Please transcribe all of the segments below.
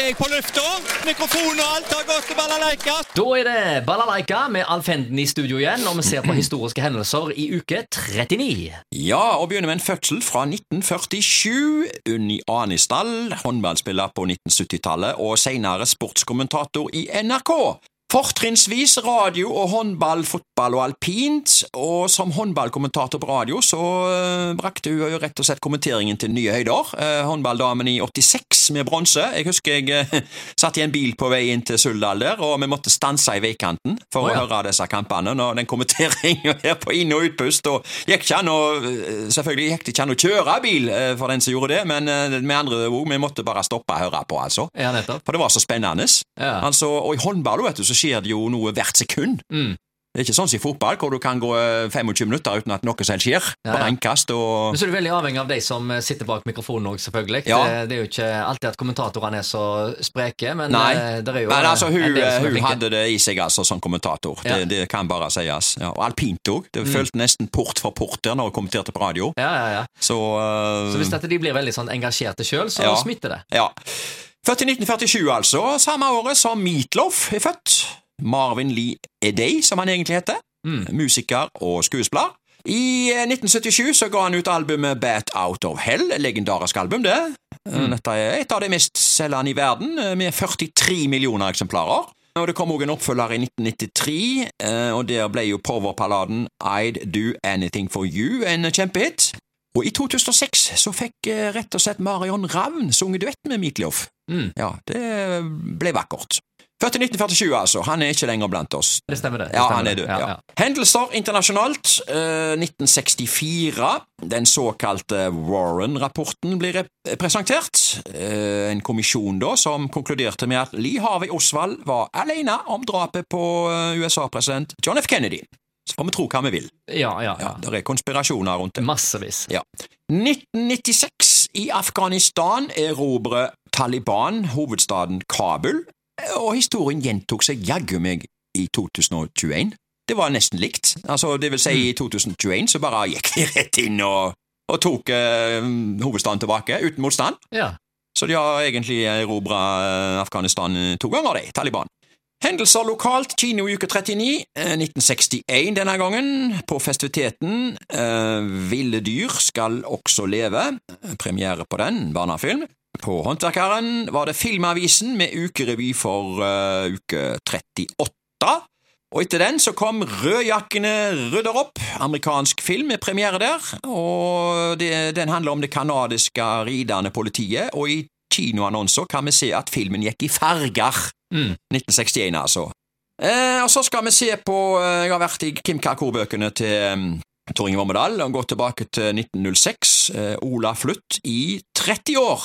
er jeg på lufta. Mikrofon og alt har gått til balalaika. Da er det Balalaika med Alf Henden i studio igjen, og vi ser på historiske hendelser i uke 39. Ja, og begynner med en fødsel fra 1947. Unni Anisdal, håndballspiller på 1970-tallet og senere sportskommentator i NRK. Fortrinnsvis radio og håndball, fotball og alpint, og som håndballkommentator på radio så eh, brakte hun jo rett og slett kommenteringen til nye høyder. Eh, håndballdamen i 86 med bronse. Jeg husker jeg eh, satt i en bil på vei inn til Suldal der, og vi måtte stanse i veikanten for Å, ja. å høre disse kampene. Og den kommenteringen her på inn- og utpust, og gikk ikke an å Selvfølgelig gikk det ikke an å kjøre bil eh, for den som gjorde det, men vi med andre ord, vi måtte bare stoppe og høre på, altså. Ja. For det var så spennende. Ja. Altså, og i håndball vet du, så skjer det jo noe hvert sekund. Mm. Det er ikke sånn som i fotball, hvor du kan gå eh, 25 minutter uten at noe selv skjer. Ja, Bare ja. innkast og Men så er du veldig avhengig av de som eh, sitter bak mikrofonen òg, selvfølgelig. Ja. Det, det er jo ikke alltid at kommentatorene er så spreke, men Nei, eh, det er jo men altså, hun, hun hadde det i seg altså som kommentator. Det, det kan bare sies. Ja, og alpint òg. Det Mm. følte nesten port for port der når hun kommenterte på radio. Ja, ja, ja. Så, uh... Så hvis dette de blir veldig sånn engasjerte sjøl, så smitter det. Ja. Født i 1947, altså. Samme året som Meatloaf er født. Marvin Lee Edey, som han egentlig heter. Mm. Musiker og skuespiller. I eh, 1977 så ga han ut albumet Bat Out of Hell, legendarisk album, det. Mm. Dette er et av de mest selgende i verden, eh, med 43 millioner eksemplarer. Og Det kom også en oppfølger i 1993, eh, og der ble jo powerpalladen I'd Do Anything For You en kjempehit. Og i 2006 så fikk eh, rett og slett Marion Ravn sunget duett med Meatloaf. Mm. Ja, det ble vakkert. Født i 1947, altså. Han er ikke lenger blant oss. Det stemmer, det. det Ja, stemmer han er død. Ja, Ja. Hendelser internasjonalt. Eh, 1964. Den såkalte Warren-rapporten blir presentert. Eh, en kommisjon da som konkluderte med at Lee Harvey Oswald var alene om drapet på eh, USA-president John F. Kennedy. Så får vi tro hva vi vil. Ja, ja, Ja, ja. Det er konspirasjoner rundt det. Massevis. Ja. 1996. I Afghanistan erobrer Taliban hovedstaden Kabul, og historien gjentok seg jaggu meg i 2021. Det var nesten likt. Altså, det vil si, i 2021 så bare gikk de rett inn og, og tok eh, hovedstaden tilbake, uten motstand. Ja. Så de har egentlig erobra Afghanistan eh, to ganger, de, Taliban. Hendelser lokalt, kino i uke 39, eh, 1961 denne gangen. På festiviteten eh, Ville dyr skal også leve. Premiere på den, barnefilm. På Håndverkeren var det Filmavisen med ukerevy for uh, uke 38. Og etter den så kom Rødjakkene rydder opp, amerikansk film med premiere der. Og det, Den handler om det canadiske ridende politiet, og i kinoannonser kan vi se at filmen gikk i farger. Mm. 1961, altså. Eh, og så skal vi se på eh, Jeg har vært i Kim Kakor-bøkene til um, Tor Inge Vormedal og gått tilbake til 1906. Eh, Ola Flutt i 30 år.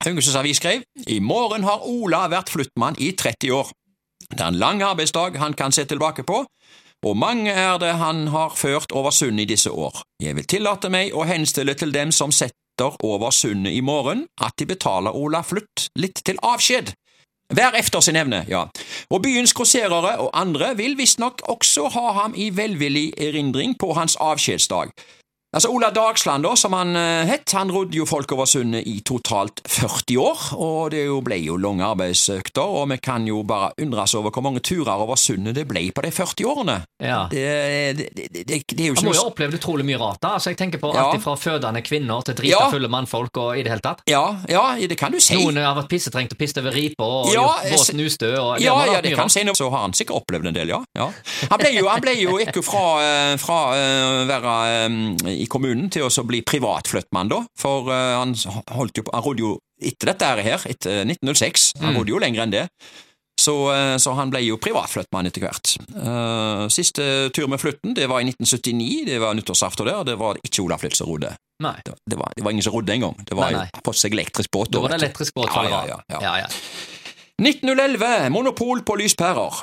Haugesunds Avis skrev i morgen har Ola vært flyttmann i 30 år. Det er en lang arbeidsdag han kan se tilbake på, og mange er det han har ført over sundet i disse år. Jeg vil tillate meg å henstille til dem som setter over sundet i morgen, at de betaler Ola Flytt litt til avskjed. Hver efter sin evne, ja. Og byens grosserere og andre vil visstnok også ha ham i velvillig erindring på hans avskjedsdag. Altså, Ola Dagsland, da, som han eh, het, han rodde jo folk over sundet i totalt 40 år, og det jo ble jo lange arbeidsøkter, og vi kan jo bare undres over hvor mange turer over sundet det ble på de 40 årene. Ja. Det, det, det, det, er jo Han må jo ha opplevd utrolig mye rart. da. Altså, jeg tenker på Ja. alt fra fødende kvinner til drita Ja. fulle mannfolk og i det hele tatt. Ja, ja, det kan du si. Noen har vært pissetrengt og pisset over ripa og Ja, gjort jeg nustø. Og Ja, ja, det kan du si noe. Så har han sikkert opplevd en del, ja. ja. Han ble jo, han ble jo ikke fra, fra, eh, fra eh, å være eh, i kommunen til å bli privatflyttmann, da. For eh, han holdt jo på Han rodde jo etter dette her, etter 1906. Han Mm. rodde jo lenger enn det. Så, eh, så han ble jo privatflyttmann etter hvert. Uh, Siste tur med flytten det var i 1979, det var nyttårsaften der. Det var ikke Ola Flytt som rodde. Det, det, var, det var ingen som rodde engang. Det var Nei, nei. fått seg elektrisk båt. Da var det elektrisk båt. Ja, ja, ja, ja. ja, ja. 1911 monopol på lyspærer.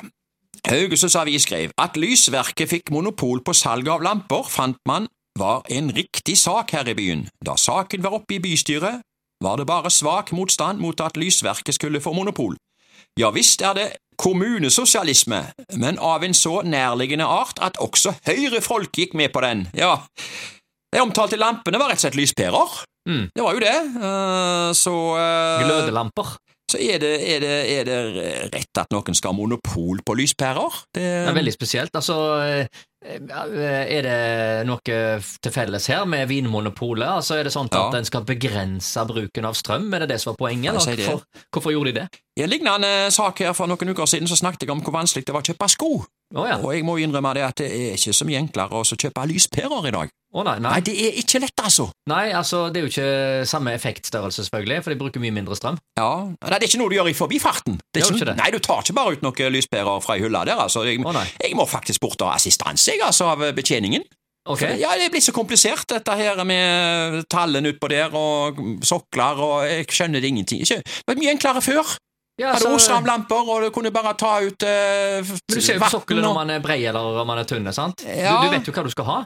Haugesunds Avis skrev at Lysverket fikk monopol på salg av lamper, fant man var en riktig sak her i byen. Da saken var oppe i bystyret, var det bare svak motstand mot at Lysverket skulle få monopol. Ja visst er det kommunesosialisme, men av en så nærliggende art at også høyrefolk gikk med på den, ja. De omtalte lampene var rett og slett lyspærer. Mm. Det var jo det, uh, så uh, Glødelamper. så er det, er, det, er det rett at noen skal ha monopol på lyspærer. Det, Det er veldig spesielt. Altså, eh, er det noe til felles her med Vinmonopolet? Altså, er det sånn at Ja. en skal begrense bruken av strøm? Er det det som var poenget? Det. Hvorfor, hvorfor gjorde de det? I en lignende sak her for noen uker siden så snakket jeg om hvor vanskelig det var å kjøpe sko. Oh, ja. Og jeg må innrømme det at det er ikke så mye enklere å kjøpe lyspærer i dag. Oh, nei, nei. Nei, det er ikke lett, altså. Nei, altså, det er jo ikke samme effektstørrelse, selvfølgelig, for de bruker mye mindre strøm. Ja, Nei, Det er ikke noe du gjør i forbifarten. Det er Gjør ikke, ikke det? Nei, du tar ikke bare ut noen lyspærer fra ei hylle der, altså. Jeg, oh, jeg må faktisk bort og ha assistanse, jeg, altså, av betjeningen. Okay. Ja, det blitt så komplisert, dette her med tallene utpå der, og sokler, og jeg skjønner det ingenting. Det var mye enklere før. Ja, Hadde så- Osram-lamper, og du kunne bare ta ut uh, Men du ser jo på sokkelen om man er bred eller om man er tynn, sant? Ja. Du, du vet jo hva du skal ha.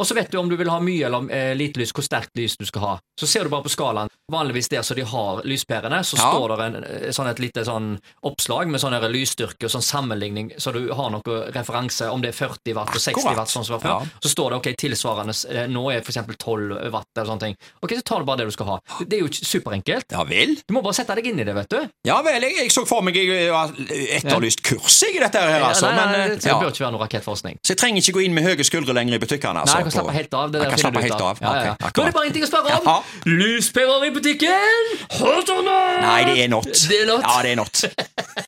Og så vet du om du vil ha mye eller eh, lite lys, hvor sterkt lys du skal ha. Så ser du bare på skalaen. Vanligvis der så de har lyspærene, så Ja. står det en, eh, sånn et lite sånn oppslag med sånn lysstyrke og sånn sammenligning, så du har noe referanse om det er 40 watt og 60 watt, sånn som var før. Ja. Så står det ok, tilsvarende eh, nå er eksempel 12 watt eller sånne ting. Ok, så tar du bare det du skal ha. Det er jo superenkelt. Ja vel? Du må bare sette deg inn i det, vet du. Ja vel, jeg, jeg så for meg jeg har etterlyst kurs i dette her, altså. nei, nei, men, det ja. bør ikke være noe rakettforskning. Så jeg trenger ikke gå inn med høye skuldre lenger i butikkene. Altså, Nei, jeg kan slappe helt av. Det der finner du ut helt av. Ja, ja, ja. Ok, er det bare en ting å spørre om. Ja. Lyspærer i butikken! Hot or not? Nei, det er not. Det er not. Ja, det er not.